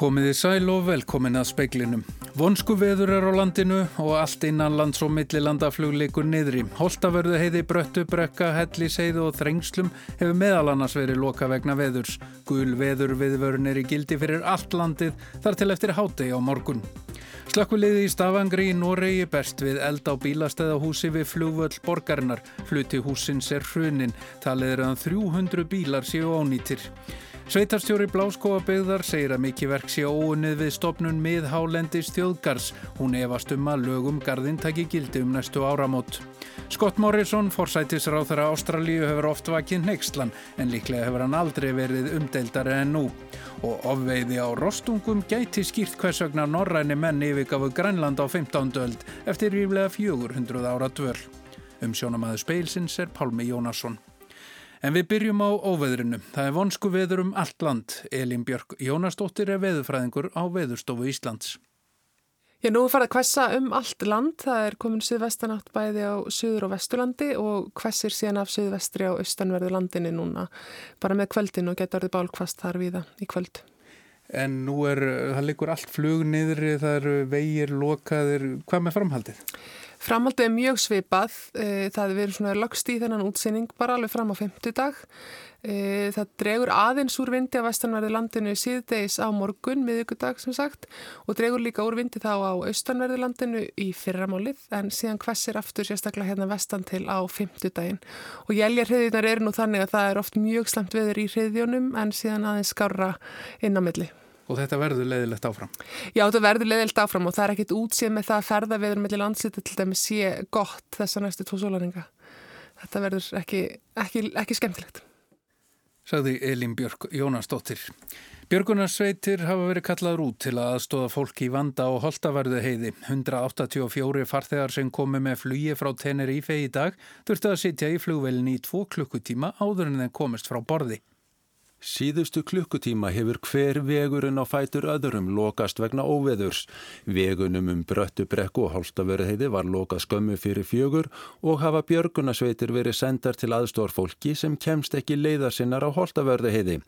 Komiði sæl og velkomin að speiklinum. Vonsku veður er á landinu og allt innan lands og millilandaflug leikur niðri. Holtaverðu heiði bröttu, brekka, helliseiðu og þrengslum hefur meðal annars verið loka vegna veðurs. Gul veður viðvörun er í gildi fyrir allt landið þar til eftir hátegi á morgun. Slökkviliði í Stafangri í Noregi best við eld á bílastæðahúsi við flugvöll borgarinnar. Hluti húsins er hrunin. Talið er að 300 bílar séu ónýtir. Sveitarstjóri Bláskóabegðar segir að mikið verk sé óunnið við stopnun miðhálendis þjóðgars. Hún efast um að lögum gardinn taki gildi um næstu áramót. Scott Morrison, forsætisráð þeirra Ástralíu, hefur oft vakið neykslan en líklega hefur hann aldrei verið umdeildari en nú. Og ofveiði á rostungum gæti skýrt hvers vegna norræni menn yfirgafu Grænland á 15. öld eftir ríflega 400 ára dvöl. Um sjónamaður speilsins er Pálmi Jónasson. En við byrjum á óveðrinu. Það er vonsku veður um allt land. Elin Björk Jónasdóttir er veðurfræðingur á Veðurstofu Íslands. Já, nú er farið að hvessa um allt land. Það er komin suðvestanátt bæði á suður og vesturlandi og hvessir síðan af suðvestri á austanverðu landinni núna. Bara með kvöldin og getur orðið bálkvast þar viða í kvöld. En nú er, það likur allt flug niður, það eru vegir, lokaðir. Hvað með framhaldið? Framhaldið er mjög svipað, eh, það er verið svona lagst í þennan útsýning bara alveg fram á 50 dag. Eh, það dregur aðeins úr vindi á vestanverði landinu síðdeis á morgun, miðugudag sem sagt, og dregur líka úr vindi þá á austanverði landinu í fyrramálið, en síðan hversir aftur sérstaklega hérna vestan til á 50 daginn. Og jæljarhriðjunar eru nú þannig að það er oft mjög slemt veður í hriðjónum, en síðan aðeins skára inn á milli og þetta verður leiðilegt áfram. Já, þetta verður leiðilegt áfram og það er ekkit útsið með það að ferða viður mellir landslita til dæmi sé gott þessa næstu tvo sólaringa. Þetta verður ekki, ekki, ekki skemmtilegt. Sagði Elin Björk Jónasdóttir. Björgunarsveitir hafa verið kallaður út til að aðstóða fólki í vanda og holtaverðu heiði. 184 farþegar sem komi með flugi frá Tenerife í dag þurftu að sitja í flugvelin í tvo klukkutíma áður en þeim komist frá borði. Síðustu klukkutíma hefur hver vegurinn á fætur öðrum lokast vegna óveðurs. Vegunum um bröttu brekku og hálstaverðiði var lokað skömmu fyrir fjögur og hafa björgunasveitir verið sendar til aðstórfólki sem kemst ekki leiðarsinnar á hálstaverðiði.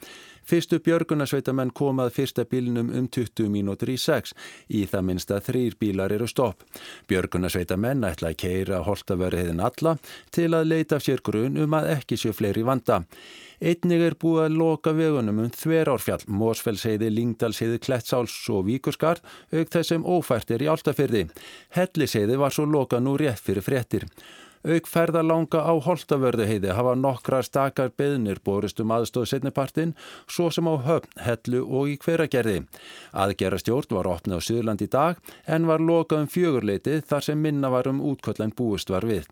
Fyrstu björgunasveitamenn komað fyrsta bílinum um 20 mínútur í 6. Í það minnst að þrýr bílar eru stopp. Björgunasveitamenn ætla að keira hálstaverðiðin alla til að leita sér grun um að ekki séu fleiri vanda. Einnig er búið að loka vegunum um þverárfjall, Mósfellsheiði, Lingdalsheiði, Kletsáls og Víkurskar, auk þessum ófært er í áltafyrði. Helliseiði var svo loka nú rétt fyrir fréttir. Auk ferðalanga á Holtavörðuheiði hafa nokkrar stakar beðnir borist um aðstóð setnipartin, svo sem á höfn, hellu og í hveragerði. Aðgerastjórn var opnið á Suðurland í dag en var lokað um fjögurleitið þar sem minna var um útkvöldan búist var við.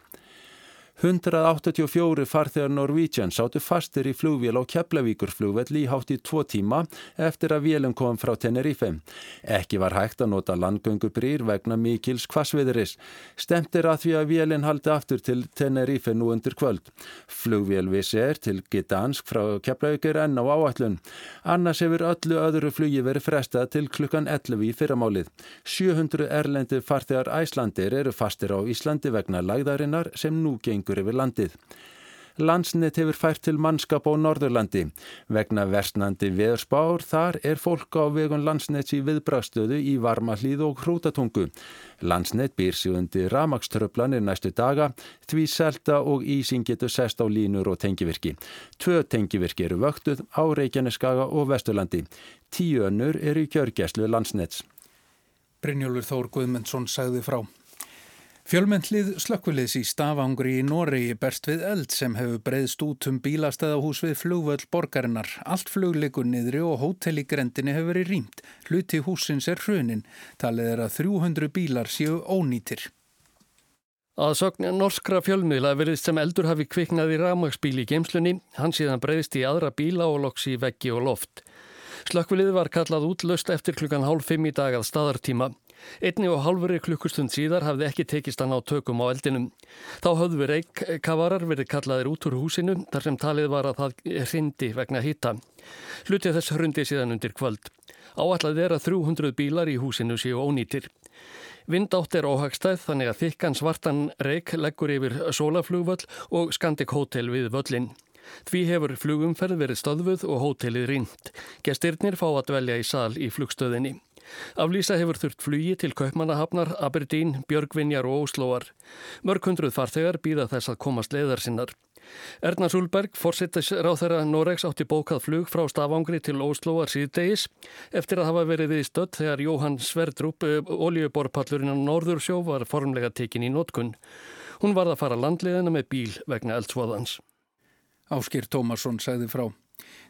184 farþegar Norwegian sátu fastir í flugvél á Keflavíkurflugvell í hátt í tvo tíma eftir að vélum kom frá Tenerife. Ekki var hægt að nota landgöngubrýr vegna mikils kvasviðuris. Stemt er að því að vélinn haldi aftur til Tenerife nú undir kvöld. Flugvél vissi er til Gdansk frá Keflavíkur enn á áallun. Annars hefur öllu öðru flugi verið frestað til klukkan 11 í fyrramálið. 700 erlendi farþegar æslandir eru fastir á Íslandi vegna lagðarinnar sem nú gengur gengur yfir landið. Landsnett hefur fært til mannskap á Norðurlandi. Vegna versnandi veðurspár þar er fólk á vegun landsnetts í viðbrakstöðu í varmahlýð og hrútatungu. Landsnett býr sig undir ramagströflanir næstu daga því selta og ísing getur sest á línur og tengivirki. Tvö tengivirki eru vöktuð á Reykjaneskaga og Vesturlandi. Tíu önnur eru í kjörgæslu landsnetts. Brynjólfur Þór Guðmundsson sagði frá. Fjölmyndlið slökkviliðs í Stafangri í Noregi berst við eld sem hefur breyðst út um bílastæðahús við flugvöld borgarinnar. Allt flugleikur niðri og hótel í grendinni hefur verið rýmt. Hluti húsins er hrunin. Talið er að 300 bílar séu ónýtir. Að sögna norskra fjölmiðla verðist sem eldur hafi kviknað í ramagsbíl í geimslunni. Hann síðan breyðst í aðra bíla og loks í veggi og loft. Slökkvilið var kallað útlöst eftir klukkan hálf fimm í dag að staðartíma. Einni og halveri klukkustund síðar hafði ekki tekist hann á tökum á eldinum. Þá höfðu við reikkavarar verið kallaðir út úr húsinu þar sem talið var að það hrindi vegna hýta. Hlutið þess hrundi síðan undir kvöld. Áallat er að 300 bílar í húsinu séu ónýtir. Vindátt er óhagstæð þannig að þykkan svartan reik leggur yfir sólaflugvöll og Scandic Hotel við völlin. Því hefur flugumferð verið stöðvuð og hótelið ringt. Gestirnir fá að dvelja í sal í flugstöðinni. Aflýsa hefur þurft flugi til Kaupmannahafnar, Aberdeen, Björgvinjar og Óslóar. Mörg hundruð farþegar býða þess að komast leiðar sinnar. Erna Súlberg, fórsettis ráþæra Noregs átti bókað flug frá Stafangri til Óslóar síðdegis eftir að hafa verið við stödd þegar Jóhann Sverdrup, oljuborpallurinn á Norðursjó, var formlega tekin í nótkunn. Hún varð að fara landliðina með bíl vegna eldsvoðans. Áskir Tómasson segði frá.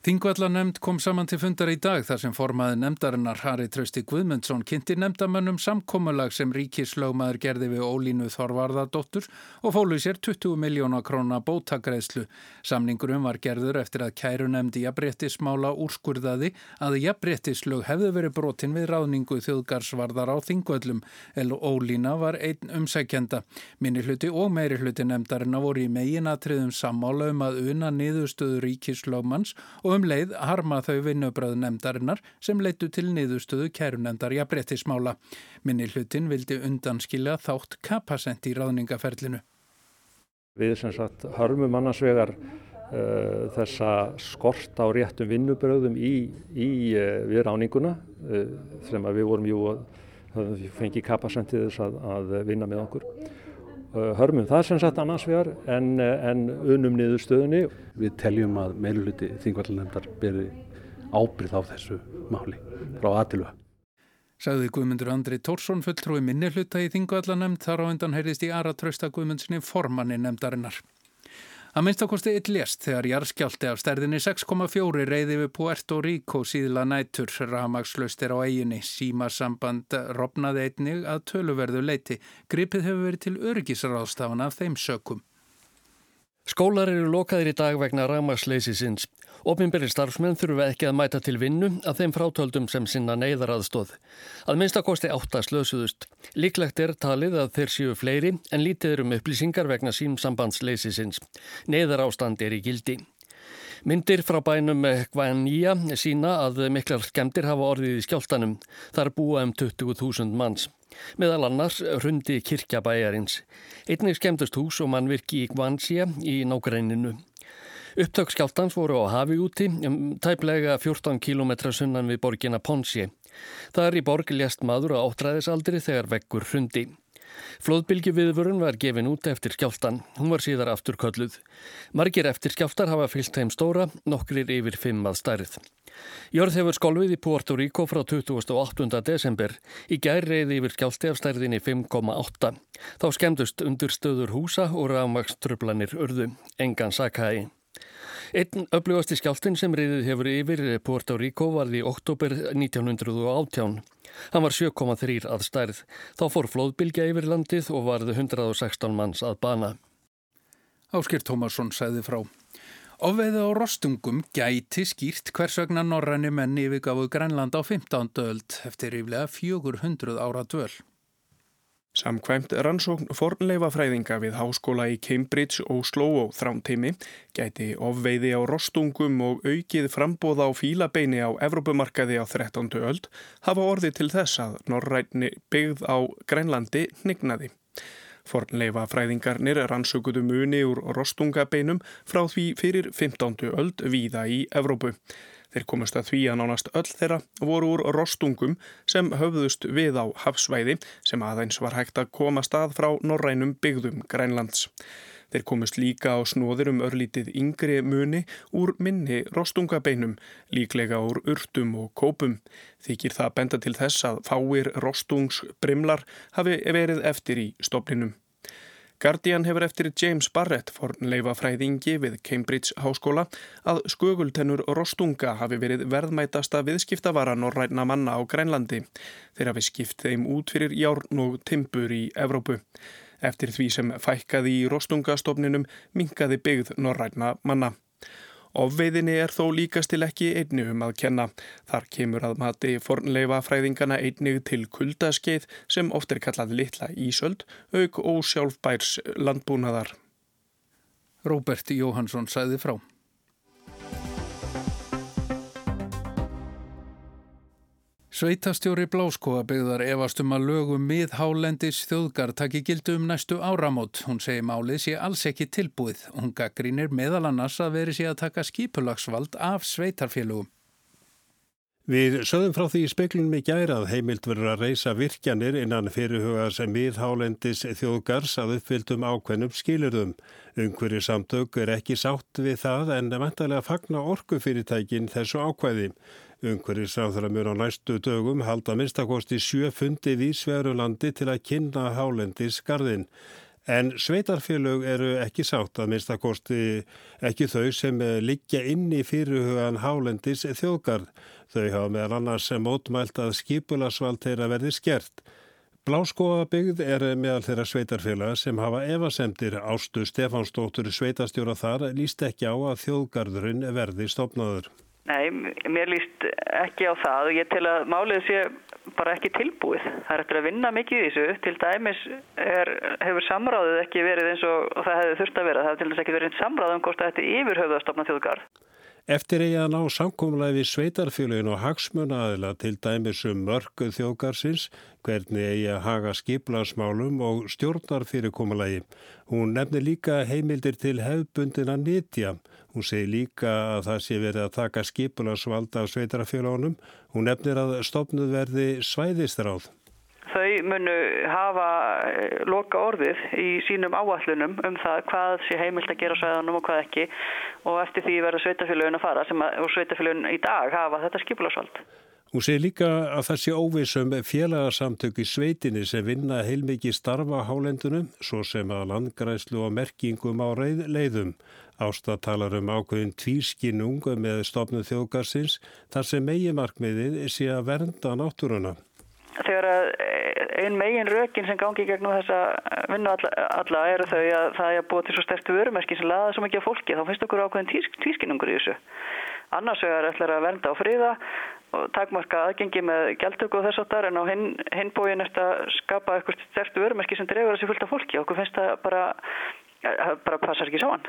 Þingvallanemnd kom saman til fundar í dag þar sem formaði nemdarinnar Harri Trausti Guðmundsson kynnti nemdamönnum samkómulag sem ríkislögmaður gerði við Ólínu Þorvarðardóttur og fólu sér 20 miljóna króna bótagreðslu. Samningurum var gerður eftir að kæru nefndi jafnbrettismála úrskurðaði að jafnbrettislög hefðu verið brotin við ráðningu þjóðgarsvarðar á Þingvallum en Ólína var einn umsækjenda. Minni hluti og meiri hluti nemdarinnar voru í meginatriðum sammála um að una niðurstöðu ríkislögmanns og um leið harma þau vinnubröðu nefndarinnar sem leitu til niðurstöðu kærunemndar jafnbrettismála. Minni hlutin vildi undanskilja þátt kapasent í ráðningaferlinu. Við sem sagt harmum annarsvegar uh, þessa skort á réttum vinnubröðum í, í uh, við ráninguna uh, sem við vorum jú að fengi kapasentið þess að, að vinna með okkur. Uh, hörmum það sem sagt annars vegar en, uh, en unum niður stöðunni. Við teljum að meiluluti þingvallanemndar beri ábyrð á þessu máli frá aðtiluga. Sagði Guðmundur Andri Tórsson fulltrúi minni hluta í þingvallanemnd þar á undan heyrðist í Ara Trausta Guðmundsinni formanni nemdarinnar. Að minnstakosti eitt lést þegar jarðskjálti af stærðinni 6,4 reyði við Puerto Rico síðla nætur ramagslaustir á eiginni. Símasamband robnaði einnig að töluverðu leiti. Gripið hefur verið til örgisráðstafana af þeim sökum. Skólar eru lokaðir í dag vegna ramagsleisisins. Ómynberi starfsmenn þurfa ekki að mæta til vinnu að þeim frátöldum sem sinna neyðaraðstóð. Að minnstakosti átta slösuðust. Líklegt er talið að þeir séu fleiri en lítið er um upplýsingar vegna símsambandsleisisins. Neyðar ástand er í gildi. Myndir frá bænum Gvanía sína að miklar skemmtir hafa orðið í skjáltanum. Þar búa um 20.000 manns. Meðal annars hrundi kirkjabæjarins. Einnig skemmtust hús og mannvirki í Gvansía í nágreininu. Upptök skjáltans voru á hafi úti um tæplega 14 km sunnan við borgina Ponsi. Þar í borg lést maður á áttræðisaldri þegar vekkur hrundi. Flóðbylgi viðvörun var gefin út eftir skjáltan. Hún var síðar aftur kölluð. Margir eftir skjáltar hafa fyllt heim stóra, nokkrir yfir fimm að stærð. Jörð hefur skolvið í Puerto Rico frá 28. desember. Í gær reyði yfir skjálti af stærðinni 5,8. Þá skemmdust undir stöður húsa og rafmakströflanir urðu. Engan sakæði. Einn upplifasti skjáltin sem reyðið hefur yfir Puerto Rico varði í oktober 1918. Hann var 7,3 að stærð. Þá fór flóðbylgja yfir landið og varði 116 manns að bana. Áskir Tómasson segði frá. Ofveið á rostungum gæti skýrt hvers vegna norræni menni yfirgafuð Grænland á 15. öld eftir yfirlega 400 ára dvöl. Samkvæmt rannsókn fornleifafræðinga við háskóla í Cambridge og Slovo þrámteimi gæti ofveiði á rostungum og aukið frambóð á fílabeini á Evrópumarkaði á 13. öld hafa orði til þess að norrætni byggð á Grænlandi nignaði. Fornleifafræðingarnir rannsökuðu muni úr rostungabeinum frá því fyrir 15. öld víða í Evrópu. Þeir komast að því að nánast öll þeirra voru úr rostungum sem höfðust við á hafsvæði sem aðeins var hægt að koma stað frá norrænum byggðum Grænlands. Þeir komast líka á snóðir um örlítið yngri muni úr minni rostungabeinum, líklega úr urtum og kópum. Þykir það benda til þess að fáir rostungsbrimlar hafi verið eftir í stopninum. Guardian hefur eftir James Barrett, fornleifafræðingi við Cambridge háskóla, að skugultennur rostunga hafi verið verðmætasta viðskiptavara norræna manna á Grænlandi. Þeir hafi skipt þeim út fyrir járn og timpur í Evrópu. Eftir því sem fækkaði í rostungastofninum minkaði byggð norræna manna. Ofveiðinni er þó líkast til ekki einni um að kenna. Þar kemur að mati fornleifa fræðingana einnig til kuldaskeið sem oft er kallað litla ísöld, auk og sjálfbærs landbúnaðar. Róbert Jóhansson sæði frá. Sveitastjóri Bláskóa byggðar efastum að lögum miðhálendis þjóðgar taki gildu um næstu áramót. Hún segi málið sé alls ekki tilbúið. Hún gaggrínir meðal annars að veri sé að taka skipulagsvald af sveitarfélugum. Við sögum frá því í speklunum í gærað heimilt verður að reysa virkjanir innan fyrirhugas miðhálendis þjóðgars að uppfyldum ákveðnum skilurðum. Ungverju samtök er ekki sátt við það en vantarlega fagna orkufyrirtækin þessu ákveði. Ungverðisráþara mjög á næstu dögum halda minnstakosti sjöfundi vísverulandi til að kynna hálendis garðin. En sveitarfélög eru ekki sátt að minnstakosti ekki þau sem liggja inn í fyrirhugan hálendis þjóðgarð. Þau hafa meðal annars mótmælt að skipulasvald þeirra verði skert. Bláskóabyggð er meðal þeirra sveitarfélaga sem hafa evasemtir ástu Stefánsdóttur sveitastjóra þar líst ekki á að þjóðgarðurinn verði stopnaður. Nei, mér líst ekki á það og ég tel að málið sé bara ekki tilbúið. Það er eftir að vinna mikið í þessu. Til dæmis er, hefur samráðið ekki verið eins og það hefur þurft að vera. Það hefur til dæmis ekki verið samráð um hvort það ætti yfirhauðastofna þjóðgarð. Eftir eigi að ná samkómulega við sveitarfélagin og hagsmunaðila til dæmis um mörgu þjóðgarsins, hvernig eigi að haga skiplansmálum og stjórnar fyrirkomulagi. Hún nefnir líka heimildir til hefbundina nýtja. Hún segir líka að það sé verið að taka skipulansvalda af sveitarfélagunum. Hún nefnir að stopnuð verði svæðistráð. Þau munu hafa eh, loka orðið í sínum áallunum um það hvað sé heimilt að gera svæðanum og hvað ekki og eftir því verður sveitafélagin að fara að, og sveitafélagin í dag hafa þetta skipularsvald. Hún segir líka að það sé óvissum félagsamtök í sveitinni sem vinna heilmikið starfa hálendunum svo sem að landgræslu og merkingum á reið, leiðum. Ásta talar um ákveðin tvískinung með stopnum þjóðgarsins þar sem megimarkmiðið sé að vernda náttúruna. Þegar einn megin rökin sem gangi gegnum þessa vinnu alla, alla eru þau að það er búið til svo stertu vörumerki sem laða svo mikið á fólki þá finnst okkur ákveðin tvísk, tvískinungur í þessu. Annars vegar ætlar að vernda á friða og takmarka aðgengi með gæltöku og þess áttar en á hinn, hinn bóin er að skapa eitthvað stertu vörumerki sem dregur þessi fullt af fólki okkur finnst það bara, bara passar ekki saman.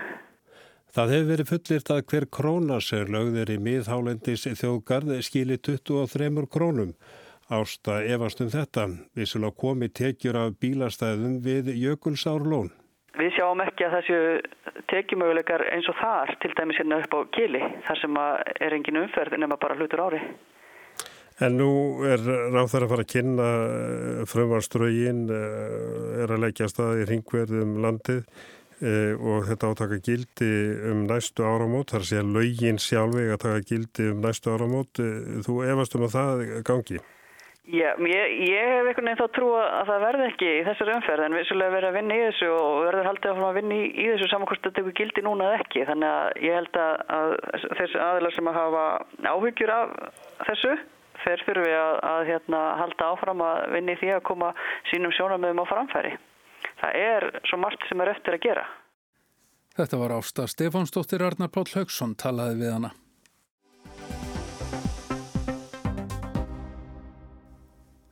Það hefur verið fullirt að hver króna sem lögðir í miðhálendis þjóðgarð skili 23 krónum. Ásta efast um þetta. Svolítið komi tekjur af bílastæðum við Jökulsárlón. Við sjáum ekki að þessu tekjumöguleikar eins og þar, til dæmis hérna upp á Kili, þar sem er engin umferð nema bara hlutur ári. En nú er ráð þar að fara að kynna eh, frumvarströgin, eh, er að leggja staði í ringverðum landið og þetta átaka gildi um næstu áramót, þar sé að laugin sjálfveg að taka gildi um næstu áramót. Þú efast um að það gangi? Já, ég, ég hef einhvern veginn þá trú að það verði ekki í þessar umferð en við svolítið verðum að vinna í þessu og verður haldið að vinna í, í þessu samankvæmst að þetta gildi núna eða ekki þannig að ég held að, að þessi aðilar sem að hafa áhyggjur af þessu þeir fyrir við að, að hérna, halda áfram að vinna í því að koma sínum sjónamöðum á framfæri. Það er svo margt sem er eftir að gera. Þetta var ásta Stefánsdóttir Arnar Páll Haugsson talaði við hana.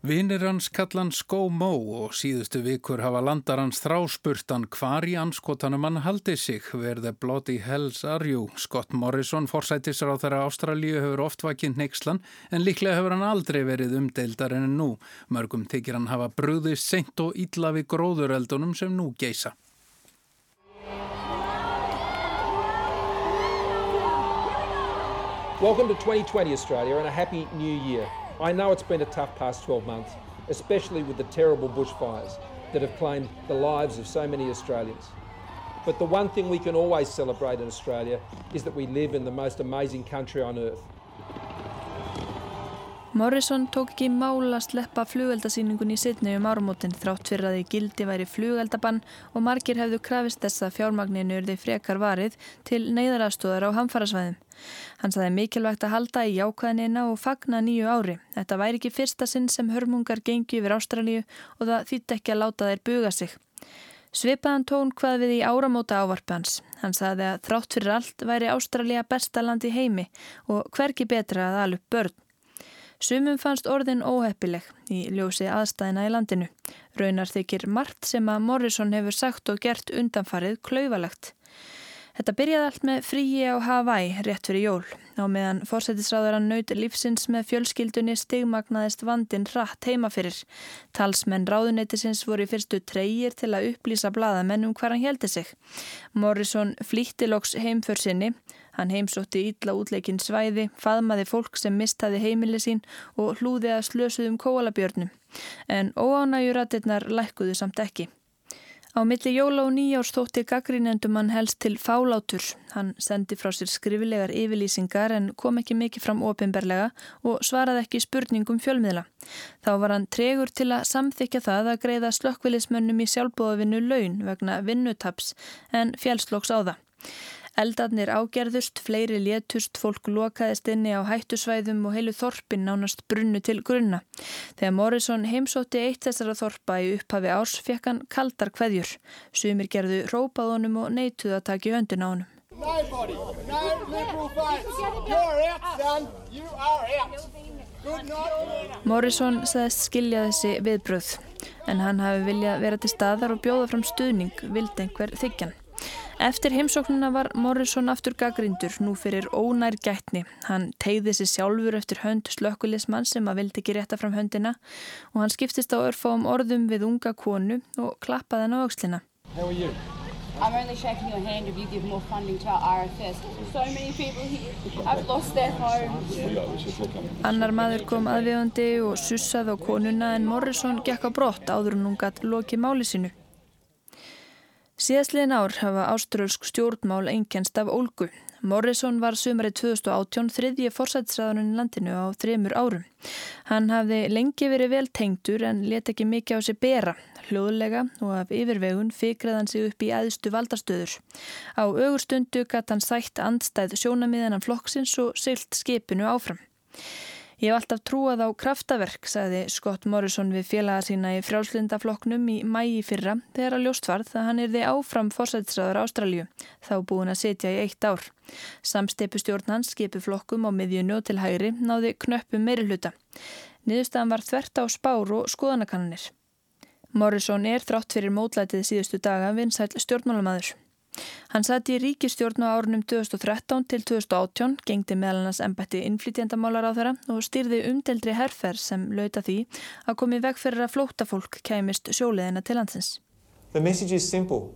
Vinir hans kallan Skó Mó og síðustu vikur hafa landar hans þráspurtan hvar í anskotanum hann haldi sig verði Hells Are You. Scott Morrison, forsætisra á þeirra Ástralíu, hefur oft vakinn neykslan en líklega hefur hann aldrei verið umdeildar en nú. Mörgum þykir hann hafa brúðist seint og ítla við gróðureldunum sem nú geisa. Welcome to 2020 Australia and a happy new year. I know it's been a tough past 12 months, especially with the terrible bushfires that have claimed the lives of so many Australians. But the one thing we can always celebrate in Australia is that we live in the most amazing country on earth. Morrison tók ekki mála að sleppa flugeldasýningun í Sydney um árumótin þrátt fyrir að því gildi væri flugeldabann og margir hefðu krafist þess að fjármagninu urði frekar varið til neyðarafstóðar á hamfarasvæðum. Hann saði mikilvægt að halda í jákvæðinina og fagna nýju ári. Þetta væri ekki fyrsta sinn sem hörmungar gengi yfir Ástralíu og það þýtt ekki að láta þeir buga sig. Svipaðan tón hvað við í áramóta ávarpi hans. Hann saði að þrátt fyrir allt væri Ástralía besta land í heimi og hverki betra að alup börn. Sumum fannst orðin óheppileg í ljósi aðstæðina í landinu. Raunar þykir margt sem að Morrison hefur sagt og gert undanfarið klaufalegt. Þetta byrjaði allt með fríi á Hawaii rétt fyrir jól. Á meðan fórsættisráðaran naut lífsins með fjölskyldunni stigmagnaðist vandin rætt heima fyrir. Talsmenn ráðuneytisins voru í fyrstu treyir til að upplýsa bladamenn um hvað hann heldi sig. Morrison flýtti loks heimför sinni. Hann heimsótti ítla útleikin svæði, faðmaði fólk sem mistaði heimili sín og hlúði að slösuðum kóalabjörnum. En óánægjurættirnar lækkuðu samt ekki. Á milli jóla og nýjárs þótti gaggrínendum hann helst til fálátur. Hann sendi frá sér skrifilegar yfirlýsingar en kom ekki mikið fram ofinberlega og svaraði ekki spurningum fjölmiðla. Þá var hann tregur til að samþykja það að greiða slökkvilismönnum í sjálfbóðavinnu laun vegna vinnutaps en fjálslóks á það. Eldarnir ágerðust, fleiri létust, fólk lokaðist inni á hættusvæðum og heilu þorpin nánast brunnu til grunna. Þegar Morrison heimsótti eitt þessara þorpa í upphafi árs fekk hann kaldar kveðjur. Sumir gerðu rópað honum og neituð að taki höndun á honum. Nobody, no liberal votes. You're out, son. You are out. Morrison sagðist skilja þessi viðbröð en hann hafi viljað vera til staðar og bjóða fram stuðning, vild einhver þykjan. Eftir heimsóknuna var Morrison aftur gaggrindur nú fyrir ónær gætni. Hann tegði sér sjálfur eftir hönd slökkulismann sem að vildi ekki rétta fram höndina og hann skiptist á örfáum orðum við unga konu og klappaði hann á aukslina. I'm only shaking your hand if you give more funding to our RFS. So many people here have lost their homes. Annar maður kom aðvíðandi og sussaði á konuna en Morrison gekk á brott áður en hún gætt lokið máli sinu. Síðastliðin ár hafa áströlsk stjórnmál einkennst af Ólgu. Morrison var sumarið 2018 þriðji forsætsræðunum í landinu á þremur árum. Hann hafði lengi verið vel tengdur en let ekki mikið á sig bera. Hljóðlega og af yfirvegun fikraði hann sig upp í aðstu valdastöður. Á augustundu gatt hann sætt andstæð sjónamiðanan flokksins og seilt skipinu áfram. Ég hef alltaf trúað á kraftaverk, sagði Scott Morrison við félaga sína í frjálslindaflokknum í mægi fyrra þegar að ljóst varð að hann er þið áfram fórsætsræður Ástralju, þá búin að setja í eitt ár. Samsteipustjórn hans skipi flokkum á miðjunu til hægri náði knöppu meiri hluta. Niðurstaðan var þvert á spár og skoðanakannanir. Morrison er þrátt fyrir mótlætið síðustu daga vinsæl stjórnmálamadur. Hann satt í ríkistjórn á árunum 2013 til 2018, gengdi meðal hans ennbætti innflytjandamálar á þeirra og styrði umdeldri herfer sem lauta því að komi veg fyrir að flótafólk kæmist sjóleðina til landsins. The message is simple.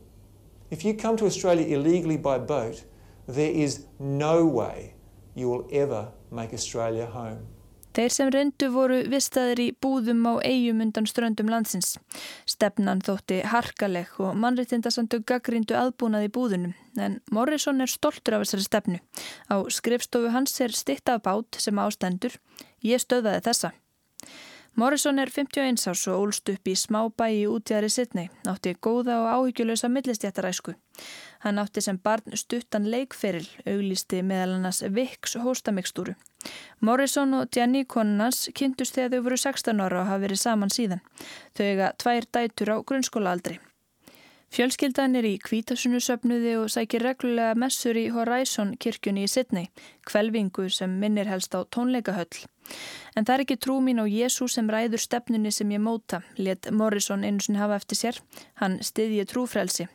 If you come to Australia illegally by boat, there is no way you will ever make Australia home. Þeir sem reyndu voru vistaðir í búðum á eigum undan ströndum landsins. Stefnan þótti harkaleg og mannreitindasandu gaggrindu aðbúnað í búðunum en Morrison er stoltur af þessari stefnu. Á skrifstofu hans er stitt af bát sem ástendur. Ég stöðaði þessa. Morrison er 51 árs og ólst upp í smá bæi útjæðri Sidney, átti góða og áhyggjulösa millistjættaræsku. Hann átti sem barn stuttan leikferil, auglisti meðal hannas Vicks hóstamikstúru. Morrison og Jenny konunans kynntust þegar þau voru 16 ára og hafa verið saman síðan. Þau eiga tvær dætur á grunnskólaaldri. Fjölskyldan er í kvítasunusöfnuði og sækir reglulega messur í Horizon kirkjunni í Sydney, kvelvingu sem minnir helst á tónleikahöll. En það er ekki trú mín á Jésu sem ræður stefnunni sem ég móta, let Morrison sinni hafa eftir sér. Hann stiðji trúfrelsi.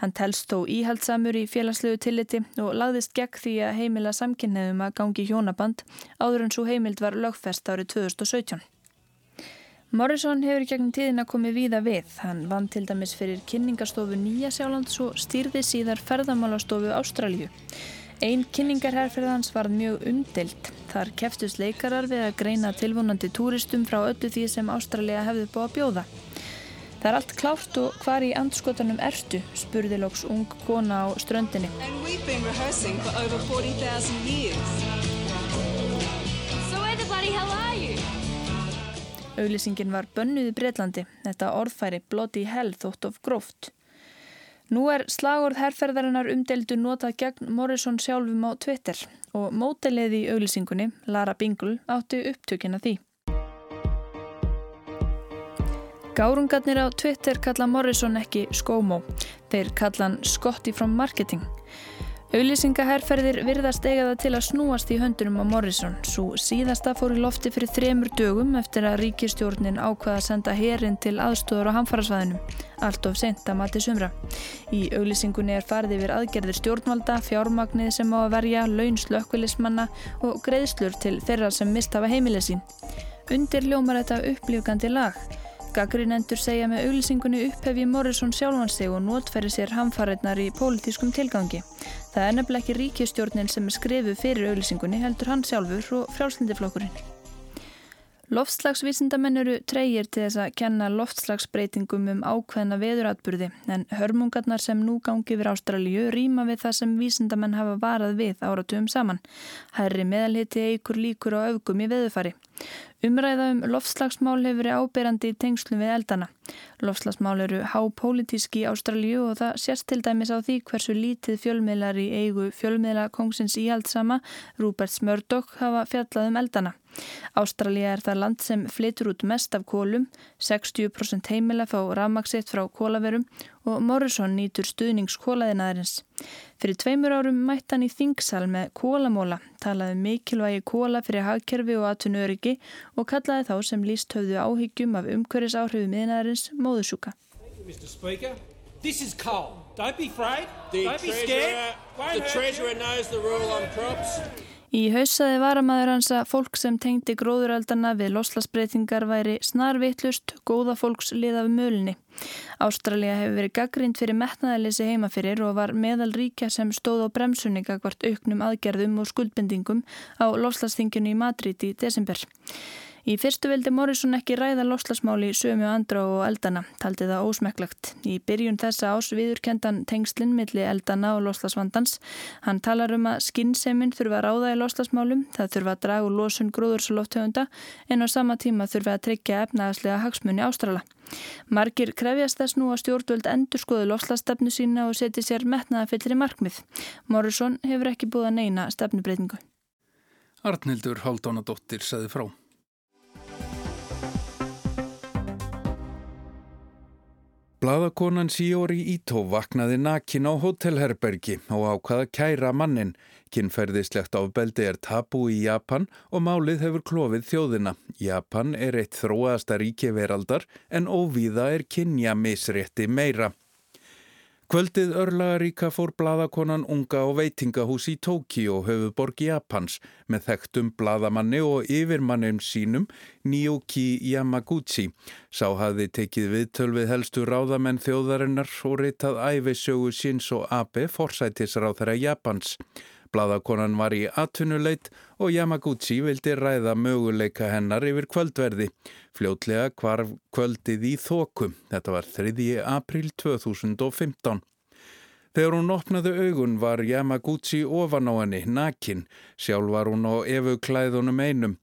Hann telst þó íhaldsamur í félagslegu tilliti og lagðist gegn því að heimila samkynneðum að gangi hjónaband áður en svo heimild var lögfest árið 2017. Morrison hefur í gegnum tíðina komið víða við. Hann vann til dæmis fyrir kynningarstofu Nýja Sjálands og stýrði síðar ferðamálastofu Ástralju. Einn kynningarherrferðans var mjög umdelt. Þar keftust leikarar við að greina tilvonandi túristum frá öllu því sem Ástralja hefði búið að bjóða. Það er allt klárt og hvar í andskotanum ertu, spurði lóks ung kona á ströndinni. Auglýsingin var bönnuð í Breitlandi, þetta orðfæri Bloody Hell þótt of gróft. Nú er slagorð herrferðarinnar umdeldu notað gegn Morrison sjálfum á Twitter og mótelið í auglýsingunni, Lara Bingle, átti upptökina því. Gárungarnir á Twitter kalla Morrison ekki skómó, þeir kalla hann Scotty from Marketing. Auðlýsingaherrferðir virðast eiga það til að snúast í höndunum á Morrison. Svo síðasta fór í lofti fyrir þremur dögum eftir að ríkistjórnin ákvaða að senda herin til aðstóður á hamfarasvæðinu. Allt of sent að mati sumra. Í auðlýsingunni er farið yfir aðgerðir stjórnvalda, fjármagnið sem á að verja, laun slökkvilismanna og greiðslur til þeirra sem mistafa heimilið sín. Undir ljómar þetta upplýfgandi lag. Gaggrinendur segja með auglýsingunni upphefi Morrison sjálfan sig og nótferði sér hamfarinnar í pólitískum tilgangi. Það er nefnilega ekki ríkistjórnin sem er skrifuð fyrir auglýsingunni heldur hann sjálfur og frjálslindiflokkurinn. Loftslagsvísindamenn eru treyir til þess að kenna loftslagsbreytingum um ákveðna veðuratburði en hörmungarnar sem nú gangi yfir Ástralju rýma við það sem vísindamenn hafa varað við áratugum saman. Herri meðalhiti eigur líkur á öfgum í veðufari. Umræða um loftslagsmál hefur verið áberandi í tengslum við eldana. Loftslagsmál eru hápolítíski í Ástralju og það sést til dæmis á því hversu lítið fjölmiðlar í eigu fjölmiðla kongsins íhaldsama, Rúbert Smördokk, hafa fjallað um eldana. Ástralja er það land sem flytur út mest af kólum, 60% heimila fá rafmaksitt frá kólaverum og Morrison nýtur stuðningskólaðinaðarins. Fyrir tveimur árum mætt hann í Þingsal með kólamóla, talaði um mikilvægi kóla fyrir hagkerfi og atvinnu öryggi og kallaði þá sem líst höfðu áhyggjum af umhverjus miðnaðarins móðusúka. This is coal. Don't be afraid. Don't be scared. The treasurer knows the rule on crops. Í hausaði varamæður hans að fólk sem tengdi gróðuraldana við loslasbreytingar væri snarvittlust, góða fólks liða við mölinni. Ástralja hefur verið gaggrind fyrir metnaðalisi heimafyrir og var meðal ríkja sem stóð á bremsunninga hvort auknum aðgerðum og skuldbendingum á loslasþinginu í Madrid í desember. Í fyrstu vildi Morrison ekki ræða loslasmáli sömu andra og eldana, taldi það ósmekklagt. Í byrjun þessa ás viðurkendan tengslinn milli eldana og loslasvandans. Hann talar um að skinnseimin þurfa að ráða í loslasmálum, það þurfa að draga úr losun gróðursalóttöfunda en á sama tíma þurfa að tryggja efnaðaslega hagsmunni ástrala. Margir krefjast þess nú að stjórnvöld endur skoðu loslasstefnu sína og seti sér metnaða fyllir í markmið. Morrison hefur ekki búið að neina stefnubreitingu. Arnildur Haldónadóttir saði frá. Blaðakonan Siori Ito vaknaði nakin á hótelherbergi og ákvaða kæra mannin. Kinnferðislegt ábeldi er tabu í Japan og málið hefur klófið þjóðina. Japan er eitt þróaðasta ríki veraldar en óvíða er kynja misrétti meira. Kvöldið örlagaríka fór bladakonan unga á veitingahús í Tókíu og höfuborg Japans með þekktum bladamanni og yfirmannum sínum Nyoki Yamaguchi. Sá hafði tekið viðtöl við helstu ráðamenn þjóðarinnar og reytað æfisögu síns og Abe forsætisráð þeirra Japans. Bladakonan var í atvinnuleit og Yamaguchi vildi ræða möguleika hennar yfir kvöldverði. Fljótlega kvarf kvöldið í þóku. Þetta var 3. april 2015. Þegar hún opnaði augun var Yamaguchi ofan á henni, nakin. Sjálf var hún á efuklæðunum einum.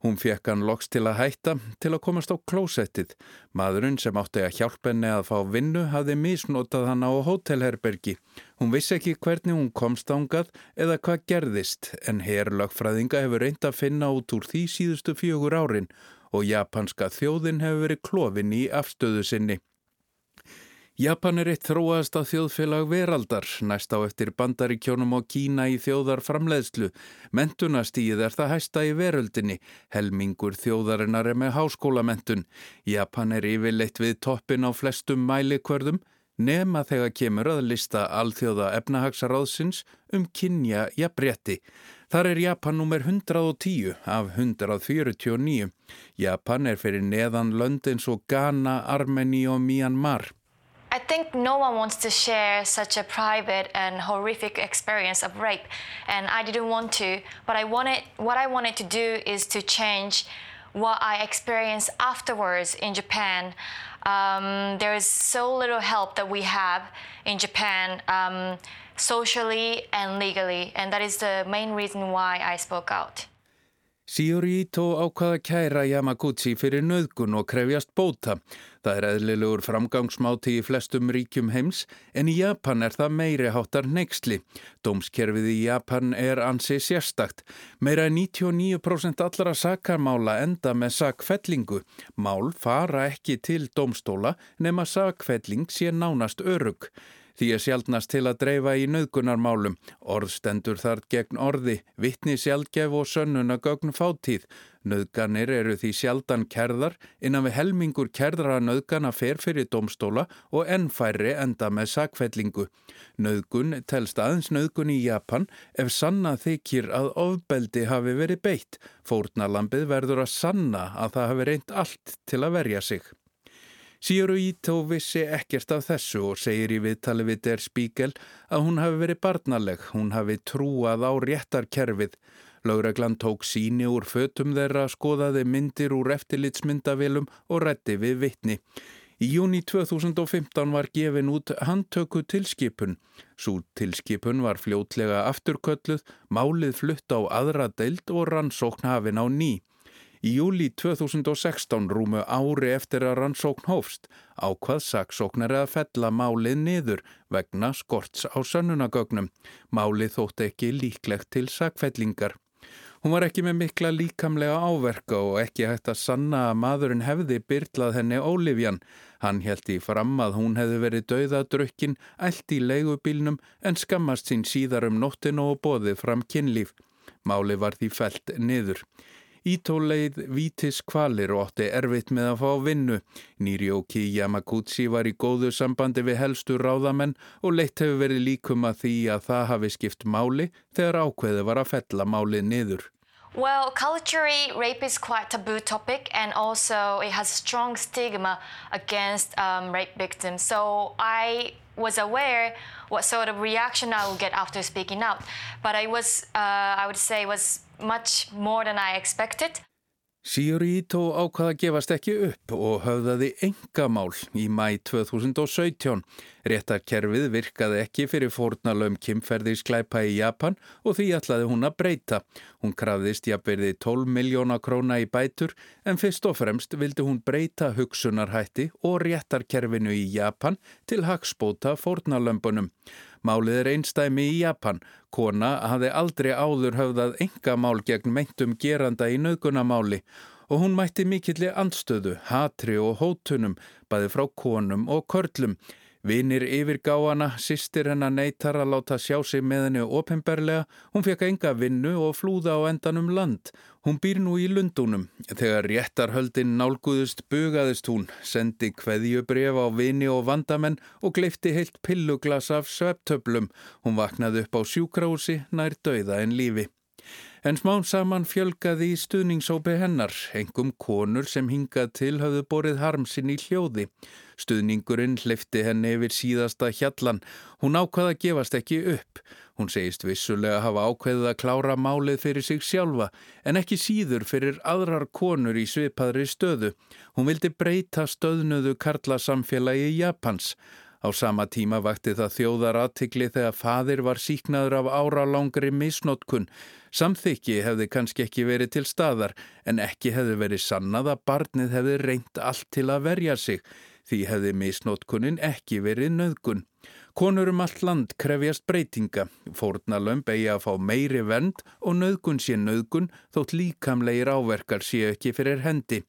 Hún fekk hann loks til að hætta til að komast á klósettið. Maðurinn sem átti að hjálpa henni að fá vinnu hafði misnotað hann á hótelherbergi. Hún vissi ekki hvernig hún komst ángað eða hvað gerðist en herrlagfræðinga hefur reynd að finna út úr því síðustu fjögur árin og japanska þjóðin hefur verið klófin í afstöðu sinni. Japan er eitt þróaðasta þjóðfélag veraldar, næst á eftir bandaríkjónum og Kína í þjóðar framleiðslu. Mentunastíð er það hæsta í veröldinni, helmingur þjóðarinnar er með háskólamentun. Japan er yfirleitt við toppin á flestum mælikvörðum, nema þegar kemur að lista alþjóða efnahagsráðsins um kynja jafnrétti. Þar er Japan nummer 110 af 149. Japan er fyrir neðan lönd eins og Ghana, Armeni og Myanmar. I think no one wants to share such a private and horrific experience of rape, and I didn't want to. But I wanted, what I wanted to do is to change what I experienced afterwards in Japan. Um, there is so little help that we have in Japan, um, socially and legally, and that is the main reason why I spoke out. Shiori Ito ákvaða kæra Yamaguchi fyrir nöðgun og krefjast bóta. Það er eðlilegur framgangsmáti í flestum ríkjum heims en í Japan er það meiri háttar neyksli. Dómskerfið í Japan er ansi sérstakt. Meira 99% allra sakarmála enda með sakfellingu. Mál fara ekki til dómstóla nema sakfelling sé nánast örug. Því er sjálfnast til að dreifa í nöðgunarmálum. Orðstendur þar gegn orði, vittni sjálfgef og sönnuna gögn fátíð. Nöðganir eru því sjaldan kerðar innan við helmingur kerðara nöðgana fer fyrir domstóla og ennfæri enda með sakfellingu. Nöðgun telst aðeins nöðgun í Japan ef sanna þykir að ofbeldi hafi verið beitt. Fórnalambið verður að sanna að það hafi reynd allt til að verja sig. Sýru Ító vissi ekkert af þessu og segir í viðtali við Der Spiegel að hún hafi verið barnaleg, hún hafi trúað á réttarkerfið. Laugreglan tók síni úr fötum þeirra, skoðaði myndir úr eftirlitsmyndavilum og rétti við vittni. Í júni 2015 var gefin út handtöku tilskipun. Svo tilskipun var fljótlega afturkölluð, málið flutt á aðra deild og rannsókn hafin á ný. Í júli 2016 rúmu ári eftir að rannsókn hófst ákvað saksóknar að fella málið niður vegna skorts á sönnunagögnum. Málið þótt ekki líklegt til sakfellingar. Hún var ekki með mikla líkamlega áverka og ekki hægt að sanna að maðurinn hefði byrlað henni Ólifjan. Hann held í fram að hún hefði verið dauðadrökkin, eld í leigubílnum en skammast sín síðar um nóttinu og bóðið fram kynlíf. Máli var því felt niður. Ítóleið vítis kvalir og ótti erfitt með að fá vinnu. Nýrjóki Yamaguchi var í góðu sambandi við helstu ráðamenn og leitt hefur verið líkum að því að það hafi skipt máli þegar ákveði var að fella málið niður. Well, culturally, rape is quite taboo topic and also it has strong stigma against um, rape victims. So I was aware what sort of reaction I would get after speaking out. But I was, uh, I would say, was much more than I expected. Sýrító ákvaða gefast ekki upp og höfðaði engamál í mæ 2017. Réttarkerfið virkaði ekki fyrir fórnalöfum kimferðisklæpa í Japan og því ætlaði hún að breyta. Hún krafðist jafnverði 12 miljóna króna í bætur en fyrst og fremst vildi hún breyta hugsunarhætti og réttarkerfinu í Japan til hagspóta fórnalömbunum. Málið er einstæmi í Japan. Kona hafði aldrei áður höfðað enga mál gegn meintum geranda í nögunamáli og hún mætti mikilli anstöðu, hatri og hótunum, bæði frá konum og körlum. Vinir yfirgáana, sýstir hennar neytar að láta sjá sig með henni ofinberlega, hún fekk enga vinnu og flúða á endanum land. Hún býr nú í Lundunum. Þegar réttarhöldin nálguðust bugaðist hún, sendi kveðjubref á vini og vandamenn og gleifti heilt pilluglas af sveptöblum. Hún vaknaði upp á sjúkrási nær döiða en lífi. En smán saman fjölgaði í stuðningsópi hennar, engum konur sem hingað til hafðu borið harmsinn í hljóði. Stuðningurinn hleyfti henni yfir síðasta hjallan. Hún ákvaða að gefast ekki upp. Hún segist vissulega hafa ákveðið að klára málið fyrir sig sjálfa, en ekki síður fyrir aðrar konur í svipaðri stöðu. Hún vildi breyta stöðnuðu karla samfélagi Japans. Á sama tíma vakti það þjóðar aðtikli þegar fadir var síknaður af áralangri misnótkun. Samþykki hefði kannski ekki verið til staðar en ekki hefði verið sannað að barnið hefði reynt allt til að verja sig. Því hefði misnótkunin ekki verið nöðgun. Konur um allt land krefjast breytinga. Fórnalömb eigi að fá meiri vend og nöðgun sé nöðgun þótt líkamlegir áverkar sé ekki fyrir hendi.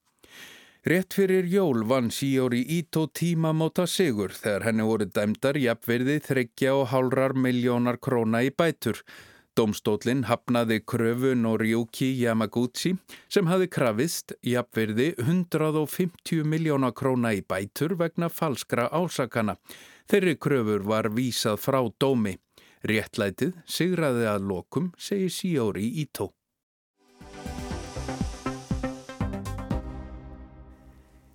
Rétt fyrir jól vann síóri Ító tímamóta sigur þegar henni voru dæmdar jafnverði þryggja og hálrar miljónar króna í bætur. Dómstólinn hafnaði kröfu Noriyuki Yamaguchi sem hafi krafist jafnverði 150 miljóna króna í bætur vegna falskra ásakana. Þeirri kröfur var vísað frá dómi. Réttlætið sigraði að lokum, segir síóri Ító.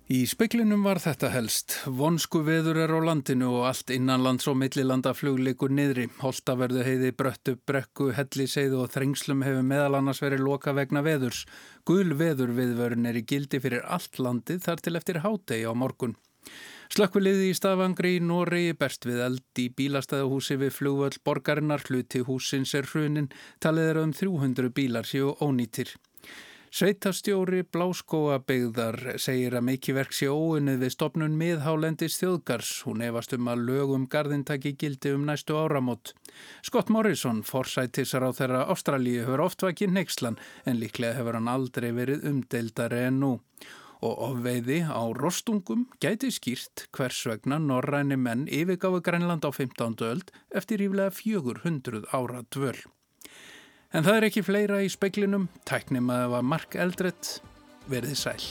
Í speklinum var þetta helst. Vonsku veður er á landinu og allt innanlands og millilanda fluglikur niðri. Holtaverðu heiði bröttu, brekku, helliseiðu og þrengslum hefur meðal annars verið loka vegna veðurs. Gul veður viðvörun er í gildi fyrir allt landið þar til eftir hádegi á morgun. Slökkviliði í Stafangri í Nóri berst við eld í bílastæðahúsi við flugvöld borgarinnar hluti húsins er hrunin, talið er um 300 bílar séu ónýtir. Sveitastjóri Bláskóabegðar segir að mikiverk sé óunnið við stopnun miðhálendis þjóðgars. Hún efast um að lögum gardintaki gildi um næstu áramót. Scott Morrison, forsættisar á þeirra Ástralíu, hefur oft vakið neykslan en líklega hefur hann aldrei verið umdeildari en nú. og ofveiði á rostungum gæti skýrt hvers vegna norræni menn yfirgáðu Grænland á 15. öld eftir ríflega 400 ára dvöl. En það er ekki fleira í speklinum, tæknum að það var mark eldrett, verðið sæl.